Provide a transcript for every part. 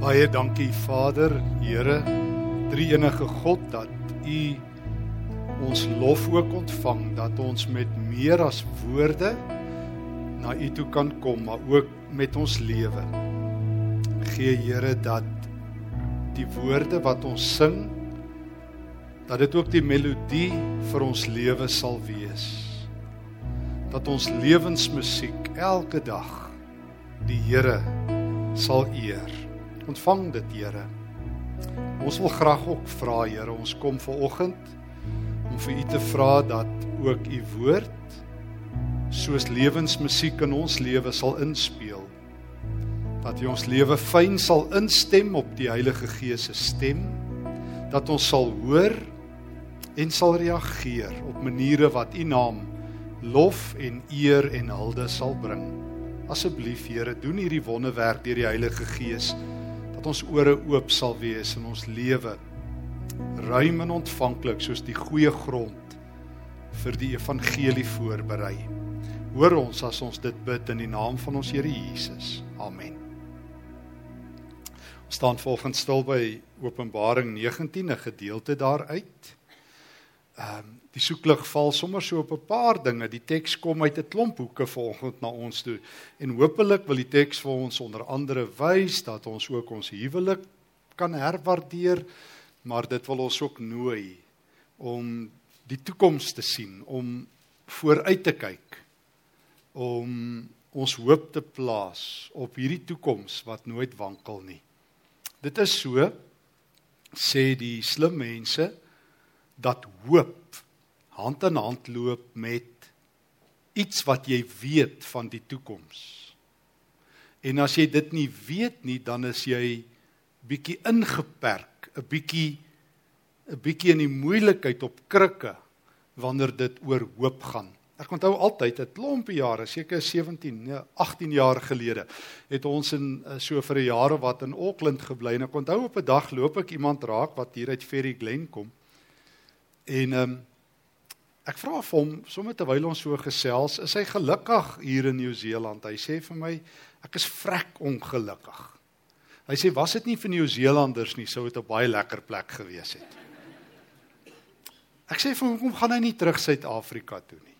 Baie dankie Vader, Here, drie enige God dat U ons lof ook ontvang dat ons met meer as woorde na U toe kan kom, maar ook met ons lewe. Gee Here dat die woorde wat ons sing dat dit ook die melodie vir ons lewe sal wees. Dat ons lewensmusiek elke dag die Here sal eer ontvang dit, Here. Ons wil graag ook vra, Here, ons kom ver oggend om vir U te vra dat ook U woord soos lewensmusiek in ons lewe sal inspeel. Dat U ons lewe fyn sal instem op die Heilige Gees se stem. Dat ons sal hoor en sal reageer op maniere wat U naam lof en eer en hulde sal bring. Asseblief Here, doen hierdie wonderwerk deur die Heilige Gees dat ons ore oop sal wees in ons lewe ruim en ontvanklik soos die goeie grond vir die evangelie voorberei. Hoor ons as ons dit bid in die naam van ons Here Jesus. Amen. Ons staan volgens stil by Openbaring 19 'n gedeelte daaruit. Ehm um, die soeklig val sommer so op 'n paar dinge. Die teks kom uit 'n klomp hoeke volgens na ons toe en hopelik wil die teks vir ons onder andere wys dat ons ook ons huwelik kan herwaardeer, maar dit wil ons ook nooi om die toekoms te sien, om vooruit te kyk, om ons hoop te plaas op hierdie toekoms wat nooit wankel nie. Dit is so sê die slim mense dat hoop hand in hand loop met iets wat jy weet van die toekoms. En as jy dit nie weet nie, dan is jy bietjie ingeperk, 'n bietjie 'n bietjie in die moeilikheid op krikke wanneer dit oor hoop gaan. Ek onthou altyd 'n klompie jare, seker 17, nee, 18 jaar gelede, het ons in eh, so vir 'n jare wat in Auckland gebly en ek onthou op 'n dag loop ek iemand raak wat hier uit Ferry Glen kom. En ehm um, ek vra vir hom sommer terwyl ons so gesels, is hy gelukkig hier in Nieu-Seeland? Hy sê vir my, ek is vrek ongelukkig. Hy sê was dit nie vir Nieu-Seelanders nie, sou dit 'n baie lekker plek gewees het. Ek sê vir hom, hoekom gaan hy nie terug Suid-Afrika toe nie?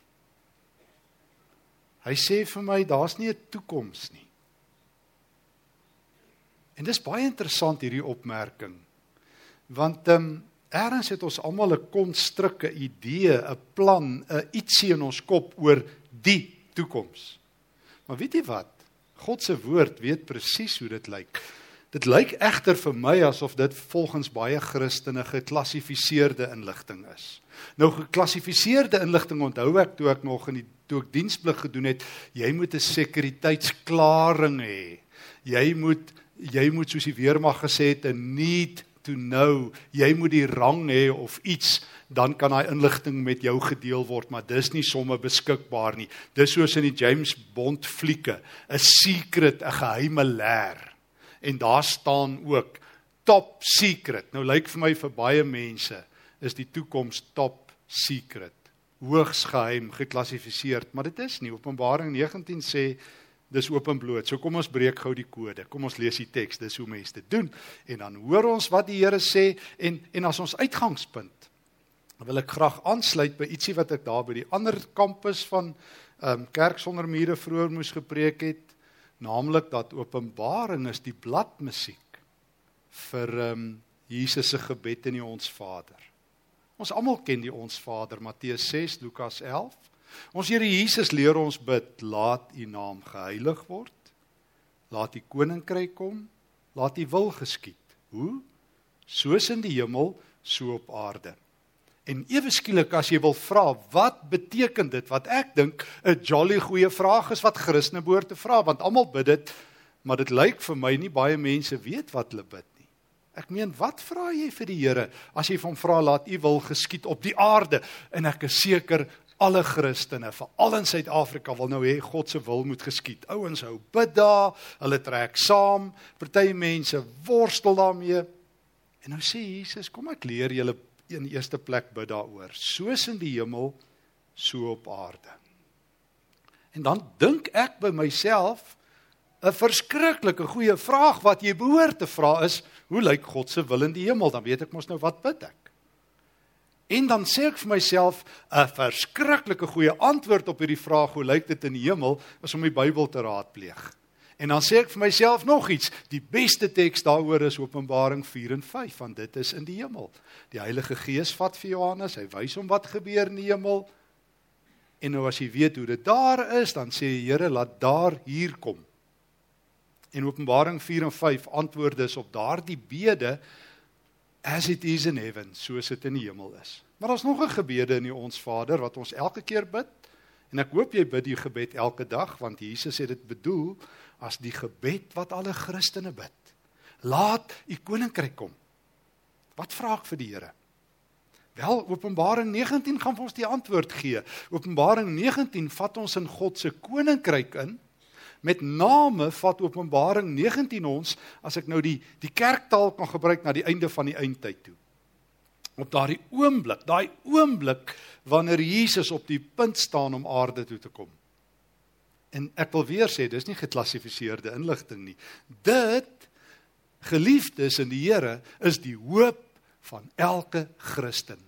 Hy sê vir my, daar's nie 'n toekoms nie. En dis baie interessant hierdie opmerking. Want ehm um, Eerens het ons almal 'n konstrukke idee, 'n plan, 'n ietsie in ons kop oor die toekoms. Maar weet jy wat? God se woord weet presies hoe dit lyk. Dit lyk egter vir my asof dit volgens baie Christene geklassifiseerde inligting is. Nou geklassifiseerde inligting onthou ek toe ek nog in die toe ek diensplig gedoen het, jy moet 'n sekuriteitsklaring hê. Jy moet jy moet soos die weermag gesê het 'n need to know. Jy moet die rang hê of iets dan kan daai inligting met jou gedeel word, maar dis nie sommer beskikbaar nie. Dis soos in die James Bond flieke, 'n secret, 'n geheime leer. En daar staan ook top secret. Nou lyk vir my vir baie mense is die toekoms top secret. Hoogs geheim geklassifiseer, maar dit is nie. Openbaring 19 sê Dis openbloot. So kom ons breek gou die kode. Kom ons lees die teks. Dis hoe mense dit doen. En dan hoor ons wat die Here sê en en as ons uitgangspunt wil ek graag aansluit by ietsie wat ek daar by die ander kampus van ehm um, Kerk sonder mure vroeër moes gepreek het, naamlik dat Openbaring is die bladmusiek vir ehm um, Jesus se gebed in die Ons Vader. Ons almal ken die Ons Vader, Matteus 6, Lukas 11. Ons Here Jesus leer ons bid, laat U naam geheilig word. Laat U koninkryk kom. Laat U wil geskied. Hoe? Soos in die hemel, so op aarde. En ewe skielik as jy wil vra, wat beteken dit? Wat ek dink 'n jolly goeie vraag is wat Christene behoort te vra, want almal bid dit, maar dit lyk vir my nie baie mense weet wat hulle bid nie. Ek meen, wat vra jy vir die Here as jy van vra laat U wil geskied op die aarde? En ek is seker alle Christene, veral in Suid-Afrika wil nou hê God se wil moet geskied. Ouens hou bid daar, hulle trek saam, party mense worstel daarmee. En nou sê Jesus, kom ek leer julle in eerste plek bid daaroor, soos in die hemel, so op aarde. En dan dink ek by myself, 'n verskriklike goeie vraag wat jy behoort te vra is, hoe lyk God se wil in die hemel? Dan weet ek mos nou wat bid ek. En dan sê ek vir myself 'n verskriklike goeie antwoord op hierdie vraag hoe lyk dit in die hemel is om die Bybel te raadpleeg. En dan sê ek vir myself nog iets, die beste teks daaroor is Openbaring 4 en 5 want dit is in die hemel. Die Heilige Gees vat vir Johannes, hy wys hom wat gebeur in die hemel. En nou as jy weet hoe dit daar is, dan sê die Here laat daar hier kom. En Openbaring 4 en 5 antwoord is op daardie bede as it is in heaven, soos dit in die hemel is. Maar daar's nog 'n gebede in die Ons Vader wat ons elke keer bid. En ek hoop jy bid die gebed elke dag want Jesus het dit bedoel as die gebed wat alle Christene bid. Laat u koninkryk kom. Wat vra ek vir die Here? Wel, Openbaring 19 gaan vir ons die antwoord gee. Openbaring 19 vat ons in God se koninkryk in met name vat Openbaring 19 ons as ek nou die die kerktaal kan gebruik na die einde van die eindtyd toe. Op daardie oomblik, daai oomblik wanneer Jesus op die punt staan om aarde toe te kom. En ek wil weer sê, dis nie geklassifiseerde inligting nie. Dit geliefdes in die Here is die hoop van elke Christen.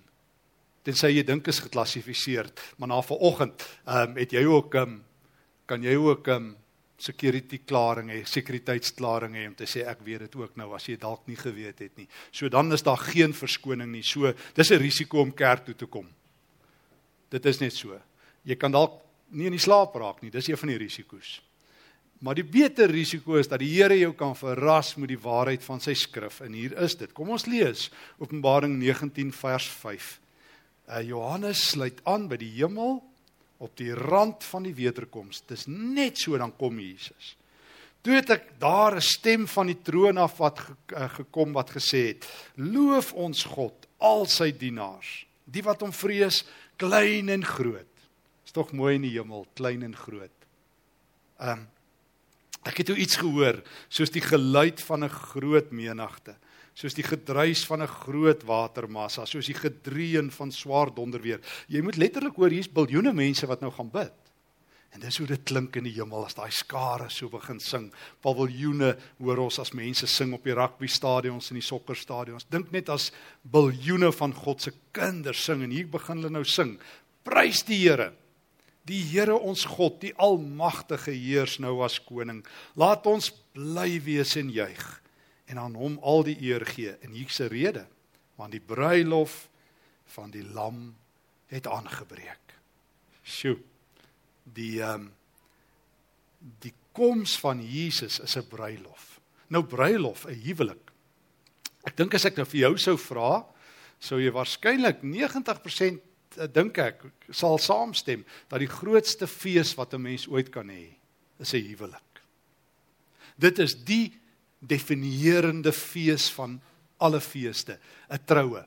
Tensy jy dink is geklassifiseer, maar na vanoggend, ehm um, het jy ook ehm um, kan jy ook ehm um, security klaring hê, sekuriteitsklaring hê om te sê ek weet dit ook nou as jy dalk nie geweet het nie. So dan is daar geen verskoning nie. So dis 'n risiko om kerk toe te kom. Dit is net so. Jy kan dalk nie in die slaap raak nie. Dis een van die risiko's. Maar die beter risiko is dat die Here jou kan verras met die waarheid van sy skrif en hier is dit. Kom ons lees Openbaring 19 vers 5. Uh, Johannes sluit aan by die hemel op die rand van die wederkoms. Dis net so dan kom Jesus. Toe het ek daar 'n stem van die troon af wat eh, gekom wat gesê het: "Loof ons God, al sy dienaars, die wat hom vrees, klein en groot." Is tog mooi in die hemel, klein en groot. Um, ek het toe iets gehoor, soos die geluid van 'n groot menigte soos die gedruis van 'n groot watermassa, soos die gedreun van swaar donderweer. Jy moet letterlik hoor hier's biljoene mense wat nou gaan bid. En dis hoe dit klink in die hemel as daai skare so begin sing. Paviljoene hoor ons as mense sing op die rugby stadions en die sokker stadions. Dink net as biljoene van God se kinders sing en hier begin hulle nou sing. Prys die Here. Die Here ons God, die almagtige heers nou as koning. Laat ons bly wees en juig en aan hom al die eer gee in hierdie rede want die bruilof van die lam het aangebreek. Sjoe. Die ehm um, die koms van Jesus is 'n bruilof. Nou bruilof, 'n huwelik. Ek dink as ek nou vir jou sou vra, sou jy waarskynlik 90% eh, dink ek sal saamstem dat die grootste fees wat 'n mens ooit kan hê, is 'n huwelik. Dit is die definierende fees van alle feeste, 'n troue.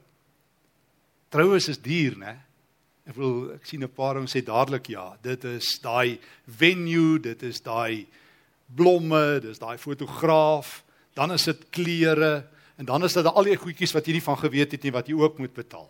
Troues is duur, né? Ek wil ek sien 'n paar ouens sê dadelik ja, dit is daai venue, dit is daai blomme, dis daai fotograaf, dan is dit klere en dan is dit al die goedjies wat jy nie van geweet het nie wat jy ook moet betaal.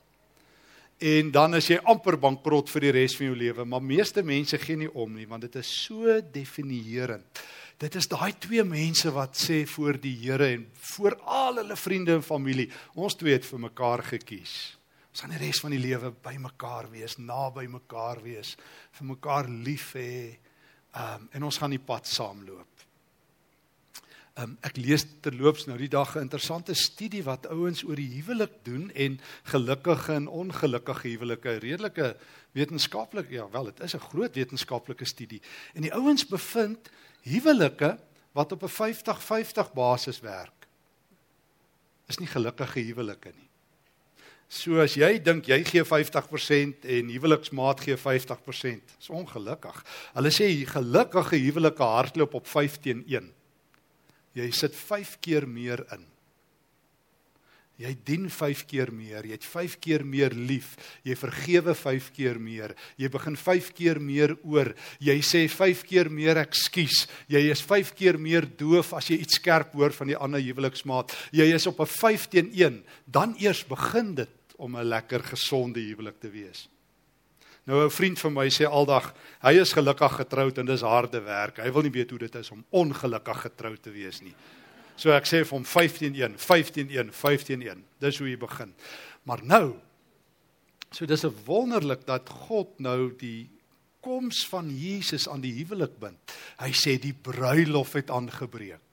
En dan is jy amper bankrot vir die res van jou lewe, maar meeste mense gee nie om nie want dit is so definierend. Dit is daai twee mense wat sê voor die Here en voor al hulle vriende en familie, ons twee het vir mekaar gekies. Ons gaan die res van die lewe by mekaar wees, naby mekaar wees, vir mekaar lief hê. Um en ons gaan die pad saamloop. Um ek lees terloops nou die dag 'n interessante studie wat ouens oor die huwelik doen en gelukkige en ongelukkige huwelike, redelike wetenskaplik, ja wel, dit is 'n groot wetenskaplike studie. En die ouens bevind huwelike wat op 'n 50-50 basis werk is nie gelukkige huwelike nie. So as jy dink jy gee 50% en huweliksmaat gee 50%, is ongelukkig. Hulle sê gelukkige huwelike hardloop op 5 teen 1. Jy sit 5 keer meer in. Jy dien 5 keer meer, jy het 5 keer meer lief, jy vergewe 5 keer meer, jy begin 5 keer meer oor, jy sê 5 keer meer ekskuus, jy is 5 keer meer doof as jy iets skerp hoor van die ander huweliksmaat. Jy is op 'n 5 teen 1, dan eers begin dit om 'n lekker gesonde huwelik te wees. Nou 'n vriend van my sê aldag, hy is gelukkig getroud en dis harde werk. Hy wil nie weet hoe dit is om ongelukkig getroud te wees nie. So ek sê vir hom 151, 151, 151. Dis hoe jy begin. Maar nou so dis 'n wonderlik dat God nou die koms van Jesus aan die huwelik bind. Hy sê die bruilof het aangebreek.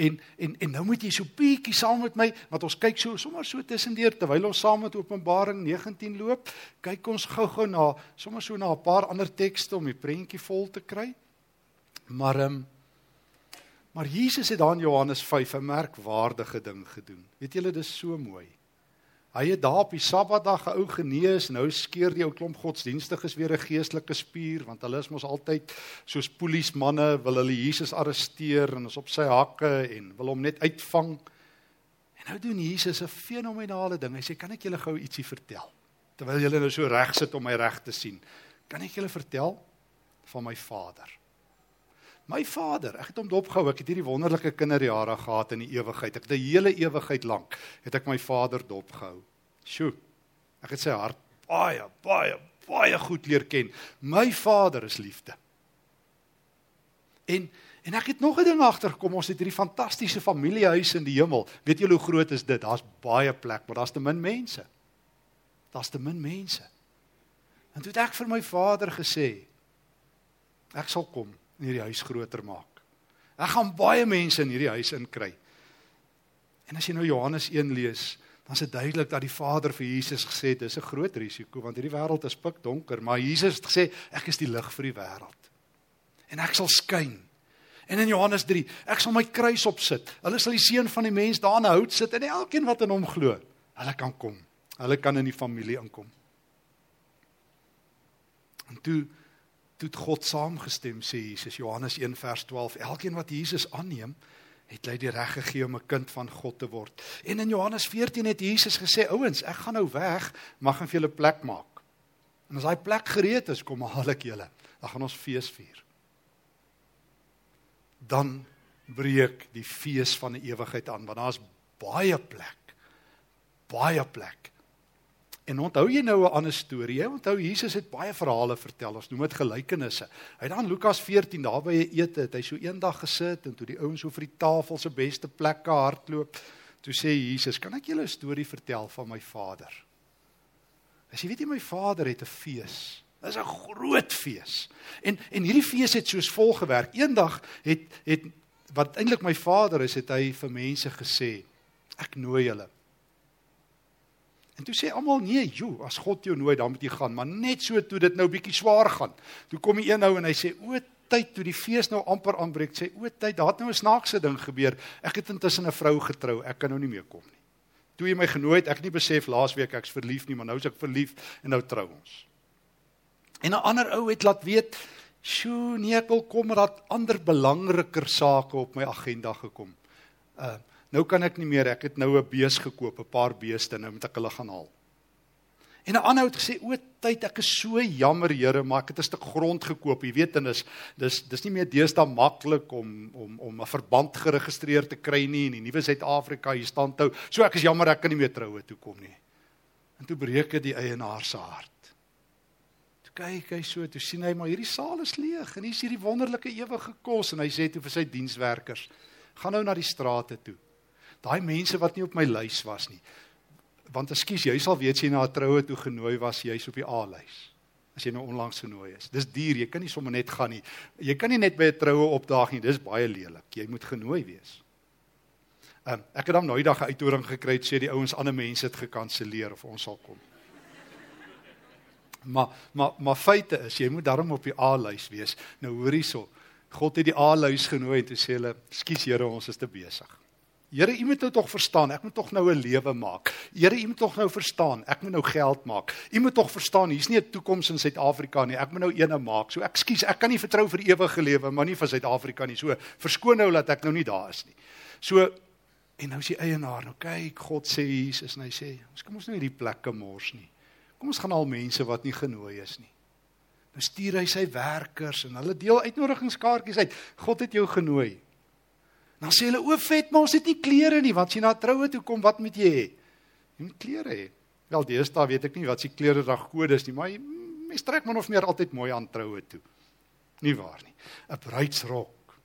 En en en nou moet jy so bietjie saam met my, want ons kyk so sommer so tussendeur terwyl ons saam met Openbaring 19 loop, kyk ons gou-gou na sommer so na 'n paar ander tekste om die prentjie vol te kry. Maar ehm um, Maar Jesus het daar in Johannes 5 'n merkwaardige ding gedoen. Weet julle dis so mooi. Hy het daar op die Sabbatdag 'n ou genees, nou skeer die ou klomp godsdienstiges weer 'n geestelike spier want hulle is mos altyd soos polismanne wil hulle Jesus arresteer en is op sy hakke en wil hom net uitvang. En nou doen Jesus 'n fenominale ding. Hy sê kan ek julle gou ietsie vertel terwyl julle nou so reg sit om my reg te sien. Kan ek julle vertel van my Vader? My Vader, ek het hom dopgehou. Ek het hierdie wonderlike kinderjare gehad in die ewigheid. Ek het 'n hele ewigheid lank het ek my Vader dopgehou. Sjoe. Ek het sy hart baie baie baie goed leer ken. My Vader is liefde. En en ek het nog 'n ding agtergekom. Ons het hierdie fantastiese familiehuis in die hemel. Weet julle hoe groot is dit? Daar's baie plek, maar daar's te min mense. Daar's te min mense. En toe het ek vir my Vader gesê, ek sal kom in hierdie huis groter maak. Ek gaan baie mense in hierdie huis inkry. En as jy nou Johannes 1 lees, dan is dit duidelik dat die Vader vir Jesus gesê het dis 'n groot risiko want hierdie wêreld is pikdonker, maar Jesus het gesê ek is die lig vir die wêreld. En ek sal skyn. En in Johannes 3, ek sal my kruis opsit. Hulle sal die seun van die mens daar in 'n hout sit en elkeen wat in hom glo, hulle kan kom. Hulle kan in die familie inkom. En toe toe het God saamgestem sê Jesus Johannes 1 vers 12 elkeen wat Jesus aanneem het hy die reg gegee om 'n kind van God te word. En in Johannes 14 het Jesus gesê ouens ek gaan nou weg mag gaan vir julle plek maak. En as daai plek gereed is kom haal ek julle. Dan gaan ons fees vier. Dan breek die fees van die ewigheid aan want daar's baie plek baie plek En onthou jy nou 'n ander storie? Jy onthou Jesus het baie verhale vertel. Ons noem dit gelykenisse. Hy het dan Lukas 14 daar by 'n ete, het hy so eendag gesit en toe die ouens so vir die tafel se beste plekke hardloop, toe sê Jesus, "Kan ek julle 'n storie vertel van my Vader?" As jy weet jy my Vader het 'n fees. Dit is 'n groot fees. En en hierdie fees het soos volg gewerk. Eendag het het wat eintlik my Vader is, het hy vir mense gesê, "Ek nooi julle." En toe sê almal nee, joe, as God jou nooi, dan moet jy gaan, maar net so toe dit nou bietjie swaar gaan. Toe kom die een nou en hy sê o, tyd toe die fees nou amper aanbreek, sê o, tyd, daar het nou 'n snaakse ding gebeur. Ek het intussen 'n vrou getrou, ek kan nou nie meer kom nie. Toe jy my genooi het, ek het nie besef laasweek ek's verlief nie, maar nou is ek verlief en nou trou ons. En 'n ander ou het laat weet, "Sjoe, nee, ek wil kom, maar dat ander belangriker sake op my agenda gekom." Uh nou kan ek nie meer, ek het nou 'n bees gekoop, 'n paar beeste, nou moet ek hulle gaan haal. En 'n ander het gesê, "O, tyd, ek is so jammer, Here, maar ek het 'n stuk grond gekoop, jy weet, en dis dis dis nie meer deesdae maklik om om om 'n verband geregistreer te kry nie in die nuwe Suid-Afrika hier staan toe. So ek is jammer ek kan nie meer troue toe kom nie." En toe breek dit die eienaar se hart. Toe kyk hy so, toe sien hy maar hierdie saal is leeg en hier is hierdie wonderlike ewige kos en hy sê toe vir sy dienswerkers, "Gaan nou na die strate toe." Daai mense wat nie op my lys was nie. Want ekskuus, jy sal weet jy na 'n troue toe genooi was, jy's op die A-lys. As jy nou onlangs genooi is. Dis duur, jy kan nie sommer net gaan nie. Jy kan nie net by 'n troue opdaag nie. Dis baie lelik. Jy moet genooi wees. Um, ek het dan nou eendag 'n uitnodiging gekry sê die ouens ander mense het gekanselleer of ons sal kom. Maar maar maar feite is jy moet daarom op die A-lys wees. Nou hoor hierso. God het die A-lys genooi en toe sê hulle, "Skus Here, ons is te besig." Here, u moet nou tog verstaan, ek moet tog nou 'n lewe maak. Here, u moet tog nou verstaan, ek moet nou geld maak. U moet tog verstaan, hier's nie 'n toekoms in Suid-Afrika nie. Ek moet nou eene maak. So ekskuus, ek kan nie vertrou vir ewige lewe, maar nie vir Suid-Afrika nie. So verskoon nou dat ek nou nie daar is nie. So en nou is die eienaar, nou kyk, God sê Jesus en hy sê, ons kom ons nou hierdie plekke mors nie. Kom ons gaan al mense wat nie genooi is nie. Nou stuur hy sy werkers en hulle deel uitnodigingskaartjies uit. God het jou genooi. Dan sê hulle o vet, maar ons het nie klere nie, want as jy na troue toe kom, wat moet jy hê? Jy moet klere hê. Wel, deesdae weet ek nie wat se kleredrag kode is nie, maar mense trek man of meer altyd mooi aan troue toe. Nie waar nie. 'n Bruidsrok.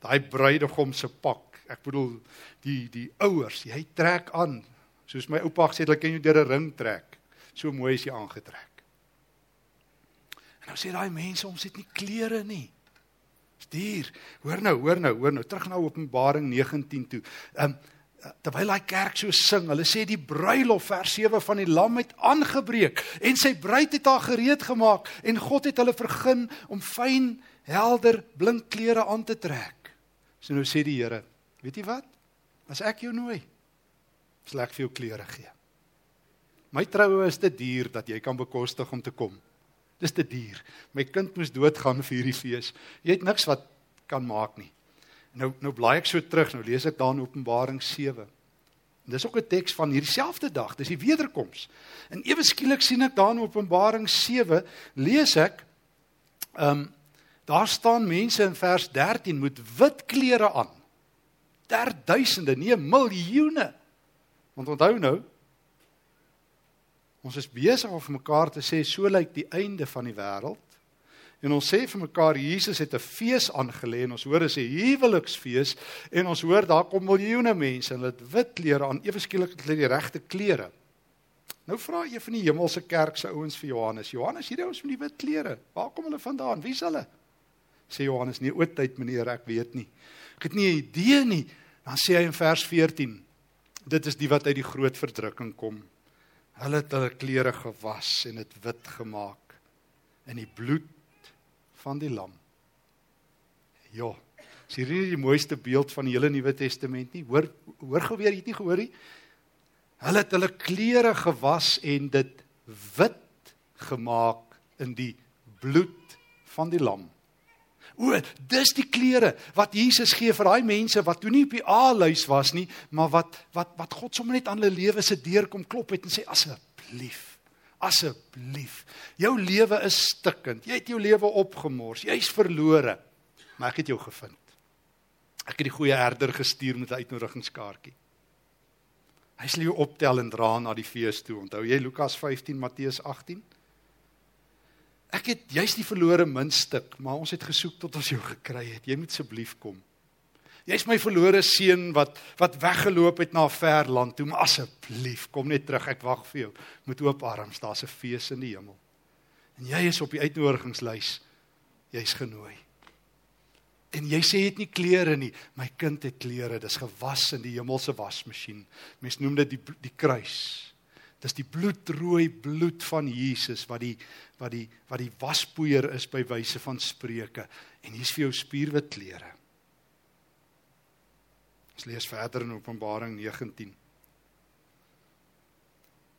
Daai bruidegom se pak. Ek bedoel die die ouers, hy trek aan soos my oupa gesê het, hulle kan jou deur 'n ring trek. So mooi is hy aangetrek. En nou sê daai mense ons het nie klere nie. Dis duur. Hoor nou, hoor nou, hoor nou, terug na Openbaring 19 toe. Ehm um, terwyl daai kerk so sing, hulle sê die bruilof vers 7 van die lam het aangebreek en sy bruid het haar gereed gemaak en God het hulle vergun om fyn, helder, blink klere aan te trek. So nou sê die Here, weet jy wat? As ek jou nooi, sal ek vir jou klere gee. My troue is te duur dat jy kan bekostig om te kom. Dis te duur. My kind moes doodgaan vir hierdie fees. Jy het niks wat kan maak nie. Nou nou blaai ek so terug, nou lees ek daar in Openbaring 7. En dis ook 'n teks van hierdie selfde dag, dis die wederkoms. En ewe skielik sien ek daar in Openbaring 7, lees ek ehm um, daar staan mense in vers 13 met wit klere aan. Ter duisende, nee, miljoene. Want onthou nou, Ons is besig om vir mekaar te sê so lyk die einde van die wêreld. En ons sê vir mekaar Jesus het 'n fees aangelê en ons hoor is 'n huweliksfees en ons hoor daar kom miljoene mense en hulle het wit klere aan, ewe skielik het hulle die regte klere. Nou vra jy van die hemelse kerk se ouens vir Johannes. Johannes, hierdie ouens met die wit klere, waar kom hulle vandaan? Wie's hulle? Sê Johannes, nee, oudtyd meneer, ek weet nie. Ek het nie 'n idee nie. Dan sê hy in vers 14: Dit is die wat uit die groot verdrukking kom. Hulle het hulle klere gewas en dit wit gemaak in die bloed van die lam. Ja. Is hier nie die mooiste beeld van die hele Nuwe Testament nie? Hoor hoor gou weer, jy het nie gehoor nie. Hulle het hulle klere gewas en dit wit gemaak in die bloed van die lam. O, dis die klere wat Jesus gee vir daai mense wat toe nie op die A-lys was nie, maar wat wat wat God sommer net aan hulle lewe se deur kom klop het en sê asseblief, asseblief. Jou lewe is stikkend. Jy het jou lewe opgemors. Jy's verlore. Maar ek het jou gevind. Ek het die goeie herder gestuur met 'n uitnodigingskaartjie. Hy sal jou optel en dra na die fees toe. Onthou jy Lukas 15, Matteus 18? Ek het jy's die verlore muntstuk, maar ons het gesoek tot ons jou gekry het. Jy moet asseblief kom. Jy's my verlore seun wat wat weggeloop het na 'n ver land toe, maar asseblief kom net terug. Ek wag vir jou met oop arms. Daar's 'n fees in die hemel. En jy is op die uitnodigingslys. Jy's genooi. En jy sê jy het nie klere nie. My kind het klere. Dis gewas in die hemelse wasmasjien. Mense noem dit die die kruis. Dis die bloedrooi bloed van Jesus wat die wat die wat die waspoeier is by wyse van spreuke en hier's vir jou spierwit klere. Ons lees verder in Openbaring 19.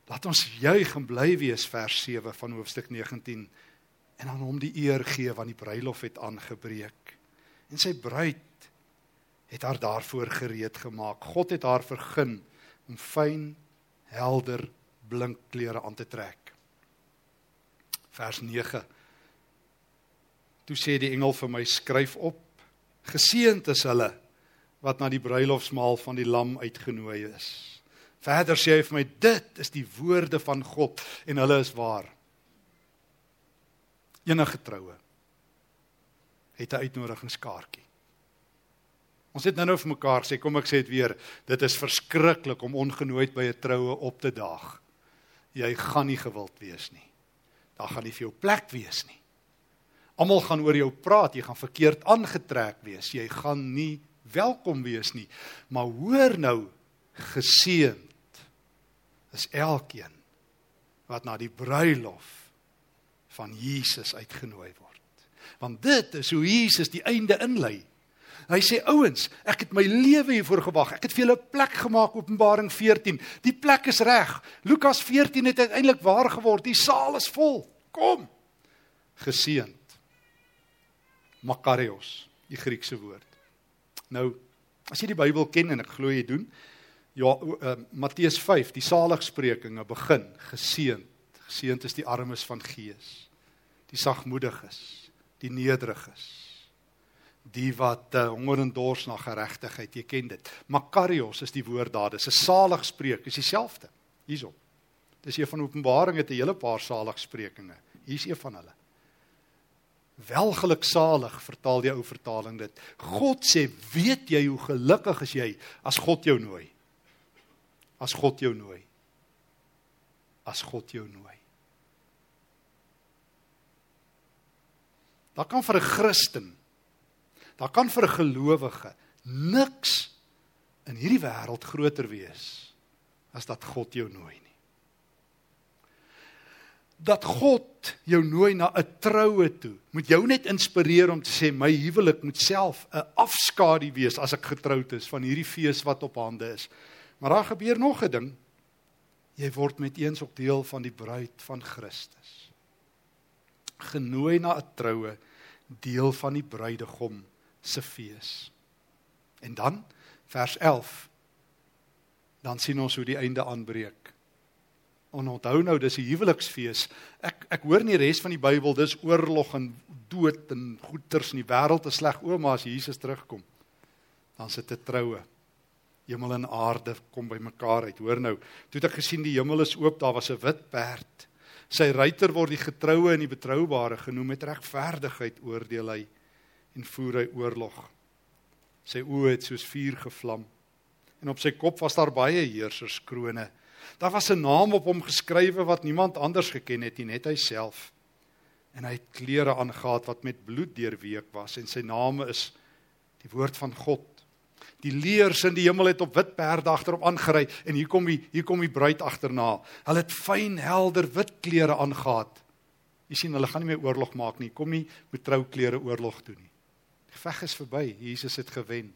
Laat ons juig en bly wees vers 7 van hoofstuk 19 en aan hom die eer gee want die bruilof het aangebreek. En sy bruid het haar daarvoor gereed gemaak. God het haar vergun om fyn, helder blink klere aan te trek. Vers 9. Toe sê die engel vir my skryf op: Geseënd is hulle wat na die bruilofsmaal van die lam uitgenooi is. Verder sê hy vir my: Dit is die woorde van God en hulle is waar. Enige troue het 'n uitnodigingskaartjie. Ons het nou-nou vir mekaar sê, kom ek sê dit weer, dit is verskriklik om ongenooid by 'n troue op te daag jy gaan nie gewild wees nie. Daar gaan nie vir jou plek wees nie. Almal gaan oor jou praat, jy gaan verkeerd aangetrek wees, jy gaan nie welkom wees nie. Maar hoor nou, geseënd is elkeen wat na die bruilof van Jesus uitgenooi word. Want dit is hoe Jesus die einde inlei. Hy sê ouens, ek het my lewe hiervoor gewag. Ek het vir julle 'n plek gemaak Openbaring 14. Die plek is reg. Lukas 14 het uiteindelik waar geword. Die saal is vol. Kom. Geseënd. Makarios, die Griekse woord. Nou, as jy die Bybel ken en ek glo jy doen, ja, uh, Matteus 5, die saligsprekinge begin geseënd. Geseënd is die armes van gees, die sagmoediges, die nederiges die wat uh, honger en dors na geregtigheid, jy ken dit. Makarios is die woord daar. Dis 'n saligspreek, is dieselfde. Hierso. Dis een van Openbaring het 'n hele paar saligsprekinge. Hier's een van hulle. Welgeluksalig vertaal die ou vertaling dit. God sê, "Weet jy hoe gelukkig is jy as God jou nooi?" As God jou nooi. As God jou nooi. Daar kan vir 'n Christen, daar kan vir 'n gelowige niks in hierdie wêreld groter wees as dat God jou nooi dat God jou nooi na 'n troue toe. Moet jou net inspireer om te sê my huwelik moet self 'n afskadu wees as ek getroud is van hierdie fees wat op hande is. Maar daar gebeur nog 'n ding. Jy word met eens ook deel van die bruid van Christus. Genooi na 'n troue, deel van die bruidegom se fees. En dan vers 11 dan sien ons hoe die einde aanbreek. En onthou nou, dis 'n huweliksfees. Ek ek hoor nie res van die Bybel dis oorlog en dood en goeters in die wêreld is sleg ouma as Jesus terugkom. Dan sit dit troue. Hemel en aarde kom bymekaar uit. Hoor nou, toe het ek gesien die hemel is oop, daar was 'n wit perd. Sy ruiter word die getroue en die betroubare genoem met regverdigheid oordeel hy en voer hy oorlog. Sy oë het soos vuur gevlam en op sy kop was daar baie heerserskrone. Daar was 'n naam op hom geskrywe wat niemand anders geken het nie, net hy self. En hy het klere aangetree wat met bloed deurweek was en sy naam is die woord van God. Die leers in die hemel het op wit perde agterop aangery en hier kom die hier kom die bruid agterna. Hulle het fyn helder wit klere aangetree. Jy sien hulle gaan nie meer oorlog maak nie. Kom nie met trouklere oorlog toe nie. Die veg is verby. Jesus het gewen.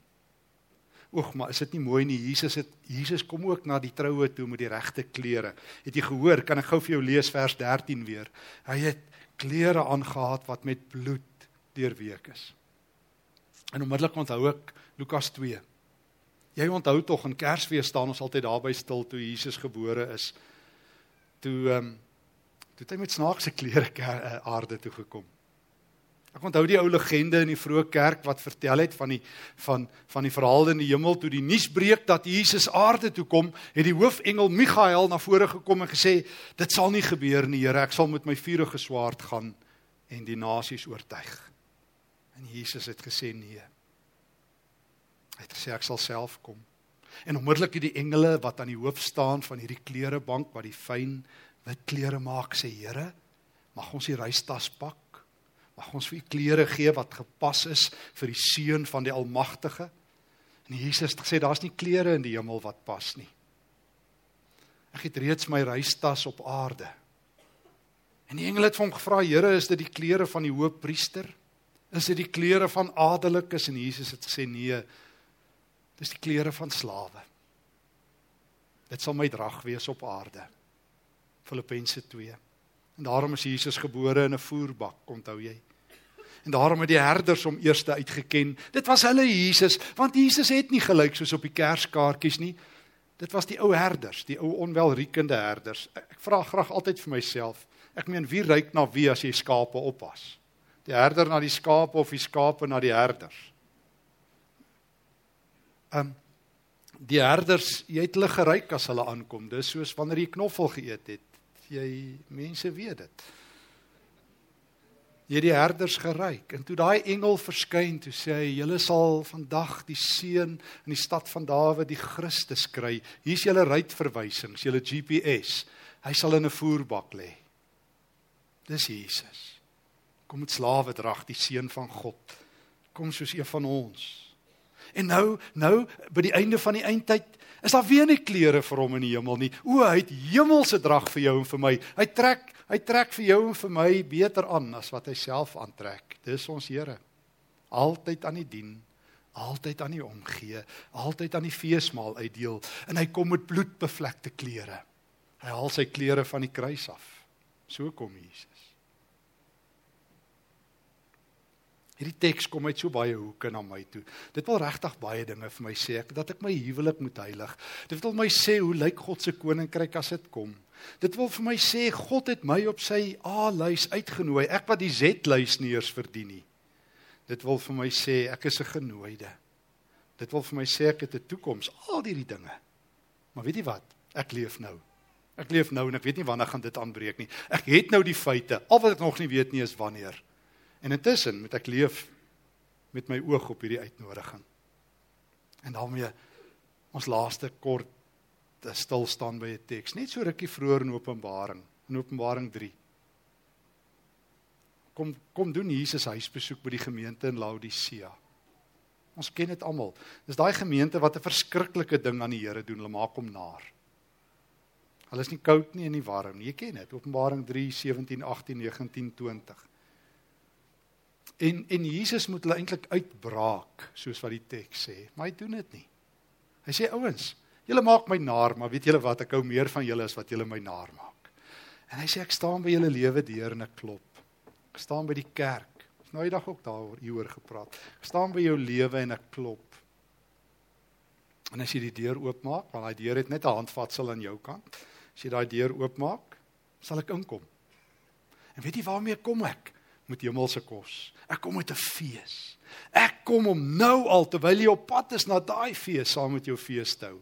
Oeg, maar is dit nie mooi nie? Jesus het Jesus kom ook na die troue toe met die regte klere. Het jy gehoor? Kan ek gou vir jou lees vers 13 weer? Hy het klere aangetree wat met bloed deurweek is. En onmiddellik onthou ek Lukas 2. Jy onthou tog in Kersfees staan ons altyd daar by stil toe Jesus gebore is. Toe ehm um, toe het hy met snaakse klere eh, aarde toe gekom. Ek onthou die ou legende in die vroeë kerk wat vertel het van die van van die verhaal in die hemel toe die nuus breek dat Jesus aarde toe kom, het die hoofengel Michael na vore gekom en gesê dit sal nie gebeur nie, Here, ek sal met my vuurige swaard gaan en die nasies oortuig. En Jesus het gesê nee. Hy het gesê ek sal self kom. En onmiddellik het die engele wat aan die hoof staan van hierdie klerebank wat die fyn wit klere maak sê Here, mag ons die reistas pak Mag ons vir u klere gee wat gepas is vir die seun van die Almagtige. En Jesus het gesê daar's nie klere in die hemel wat pas nie. Ek het reeds my reistas op aarde. En die engele het vir hom gevra, Here, is dit die klere van die hoofpriester? Is dit die klere van adellikes? En Jesus het gesê, nee. Dis die klere van slawe. Dit sal my drag wees op aarde. Filippense 2. En daarom is Jesus gebore in 'n voerbak, onthou jy? En daarom het die herders hom eers uitgeken. Dit was hulle Jesus, want Jesus het nie gelyk soos op die kerskaartjies nie. Dit was die ou herders, die ou onwelriekende herders. Ek vra graag altyd vir myself. Ek meen wie ryk na wie as jy skape oppas? Die herder na die skape of die skape na die herders? Ehm um, die herders, jy het hulle geryk as hulle aankom. Dis soos wanneer jy knoffel geëet het. Jy mense weet dit jy die herders geryk en toe daai engel verskyn toe sê hy julle sal vandag die seun in die stad van Dawid die Christus kry. Hier's julle ruitverwysings julle GPS hy sal in 'n voerbak lê. Dis Jesus. Kom met slawe drag die seun van God. Kom soos een van ons. En nou nou by die einde van die eindtyd is daar weer nie klere vir hom in die hemel nie o hy het hemelse drag vir jou en vir my hy trek Hy trek vir jou en vir my beter aan as wat hy self aantrek. Dis ons Here. Altyd aan die dien, altyd aan die omgee, altyd aan die feesmaal uitdeel en hy kom met bloedbevlekte klere. Hy haal sy klere van die kruis af. So kom Jesus. Hierdie teks kom uit so baie hoeke na my toe. Dit wil regtig baie dinge vir my sê, ek dat ek my huwelik moet heilig. Dit wil my sê hoe lyk God se koninkryk as dit kom? Dit wil vir my sê God het my op sy A-lys uitgenooi. Ek wat die Z-lys nie eers verdien nie. Dit wil vir my sê ek is 'n genooide. Dit wil vir my sê ek het 'n toekoms, al hierdie dinge. Maar weet jy wat? Ek leef nou. Ek leef nou en ek weet nie wanneer gaan dit aanbreek nie. Ek het nou die feite. Al wat ek nog nie weet nie is wanneer. En intussen moet ek leef met my oog op hierdie uitnodiging. En daarmee ons laaste kort te stil staan by 'n teks, net so rukkie vroeër in Openbaring, in Openbaring 3. Kom kom doen Jesus huisbesoek by die gemeente in Laodicea. Ons ken dit almal. Dis daai gemeente wat 'n verskriklike ding aan die Here doen, hulle maak hom naar. Hulle is nie koud nie en nie warm nie. Jy ken dit. Openbaring 3, 17, 18, 19, 20. En en Jesus moet hulle eintlik uitbraak, soos wat die teks sê, maar hy doen dit nie. Hy sê ouens, julle maak my naar, maar weet julle wat? Ek hou meer van julle as wat julle my naar maak. En hy sê ek staan by julle lewe deur en ek klop. Ek staan by die kerk. Ons nou eendag ook daaroor hieroor gepraat. Ek staan by jou lewe en ek klop. En as jy die deur oopmaak, want daai deur het net 'n handvatsel aan jou kant. As jy daai deur oopmaak, sal ek inkom. En weet jy waarmee kom ek? Met hemelse kos. Ek kom met 'n fees. Ek kom om nou al terwyl jy op pad is na daai fees saam met jou fees te hou.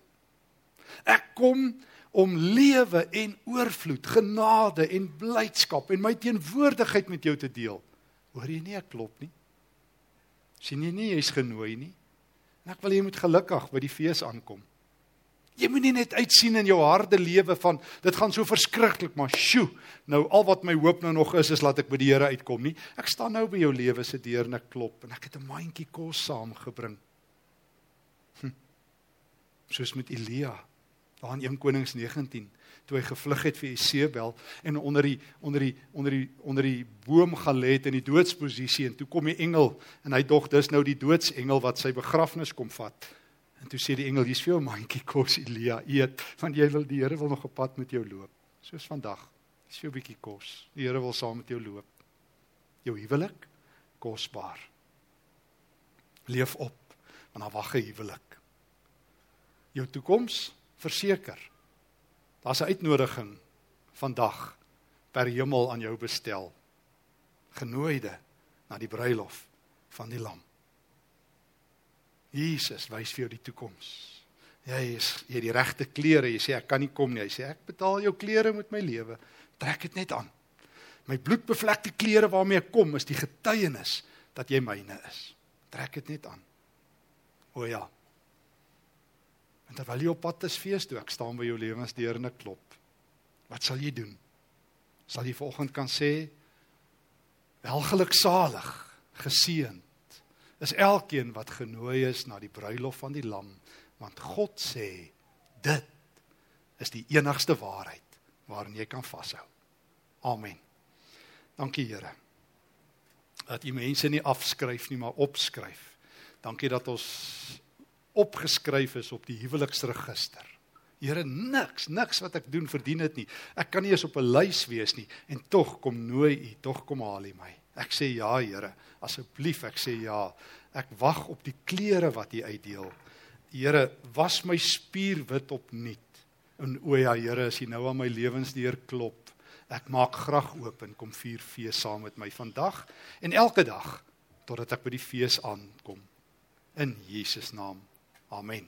Ek kom om lewe en oorvloed, genade en blydskap en my teenwoordigheid met jou te deel. Hoor jy nie ek klop nie? sien jy nie jy's genooi nie? En ek wil jy moet gelukkig by die fees aankom. Jy moet nie net uitsien in jou harde lewe van dit gaan so verskriklik maar sjo. Nou al wat my hoop nou nog is is laat ek by die Here uitkom nie. Ek staan nou by jou lewe se deur en ek klop en ek het 'n mandjie kos saamgebring. Hm. Soos met Elia daar in 1 Konings 19 toe hy gevlug het vir Isebel en onder die onder die onder die onder die boom gaan lê het in die doodsposisie en toe kom die engel en hy dog dis nou die doodsengel wat sy begrafnis kom vat en toe sê die engel hier's vir jou mandjie kos Elia eet want jy wil die Here wil nog op pad met jou loop soos vandag is vir jou bietjie kos die Here wil saam met jou loop jou huwelik kosbaar leef op want daar wag 'n huwelik jou toekoms verseker. Daar's 'n uitnodiging vandag per hemel aan jou bestel. Genooide na die bruilof van die lam. Jesus wys vir jou die toekoms. Jy is jy het die regte klere. Jy sê ek kan nie kom nie. Hy sê ek betaal jou klere met my lewe. Trek dit net aan. My bloedbevlekte klere waarmee ek kom is die getuienis dat jy myne is. Trek dit net aan. O ja, En terwyl jy op pad is fees toe, ek staan by jou lewensdeur en ek klop. Wat sal jy doen? Sal jy vanoggend kan sê welgeluksalig, geseënd is elkeen wat genooi is na die bruilof van die lam, want God sê dit is die enigste waarheid waarin jy kan vashou. Amen. Dankie Here. Dat U mense nie afskryf nie, maar opskryf. Dankie dat ons opgeskryf is op die huweliksregister. Here niks, niks wat ek doen verdien dit nie. Ek kan nie eens op 'n lys wees nie en tog kom nooi U, tog kom haal U my. Ek sê ja, Here, asseblief, ek sê ja. Ek wag op die klere wat U uitdeel. Here, was my spierwit opnuut. En o ja, Here, as U nou aan my lewensdeur klop, ek maak graag oop en kom vier fees saam met my vandag en elke dag totdat ek by die fees aankom. In Jesus naam. Amen.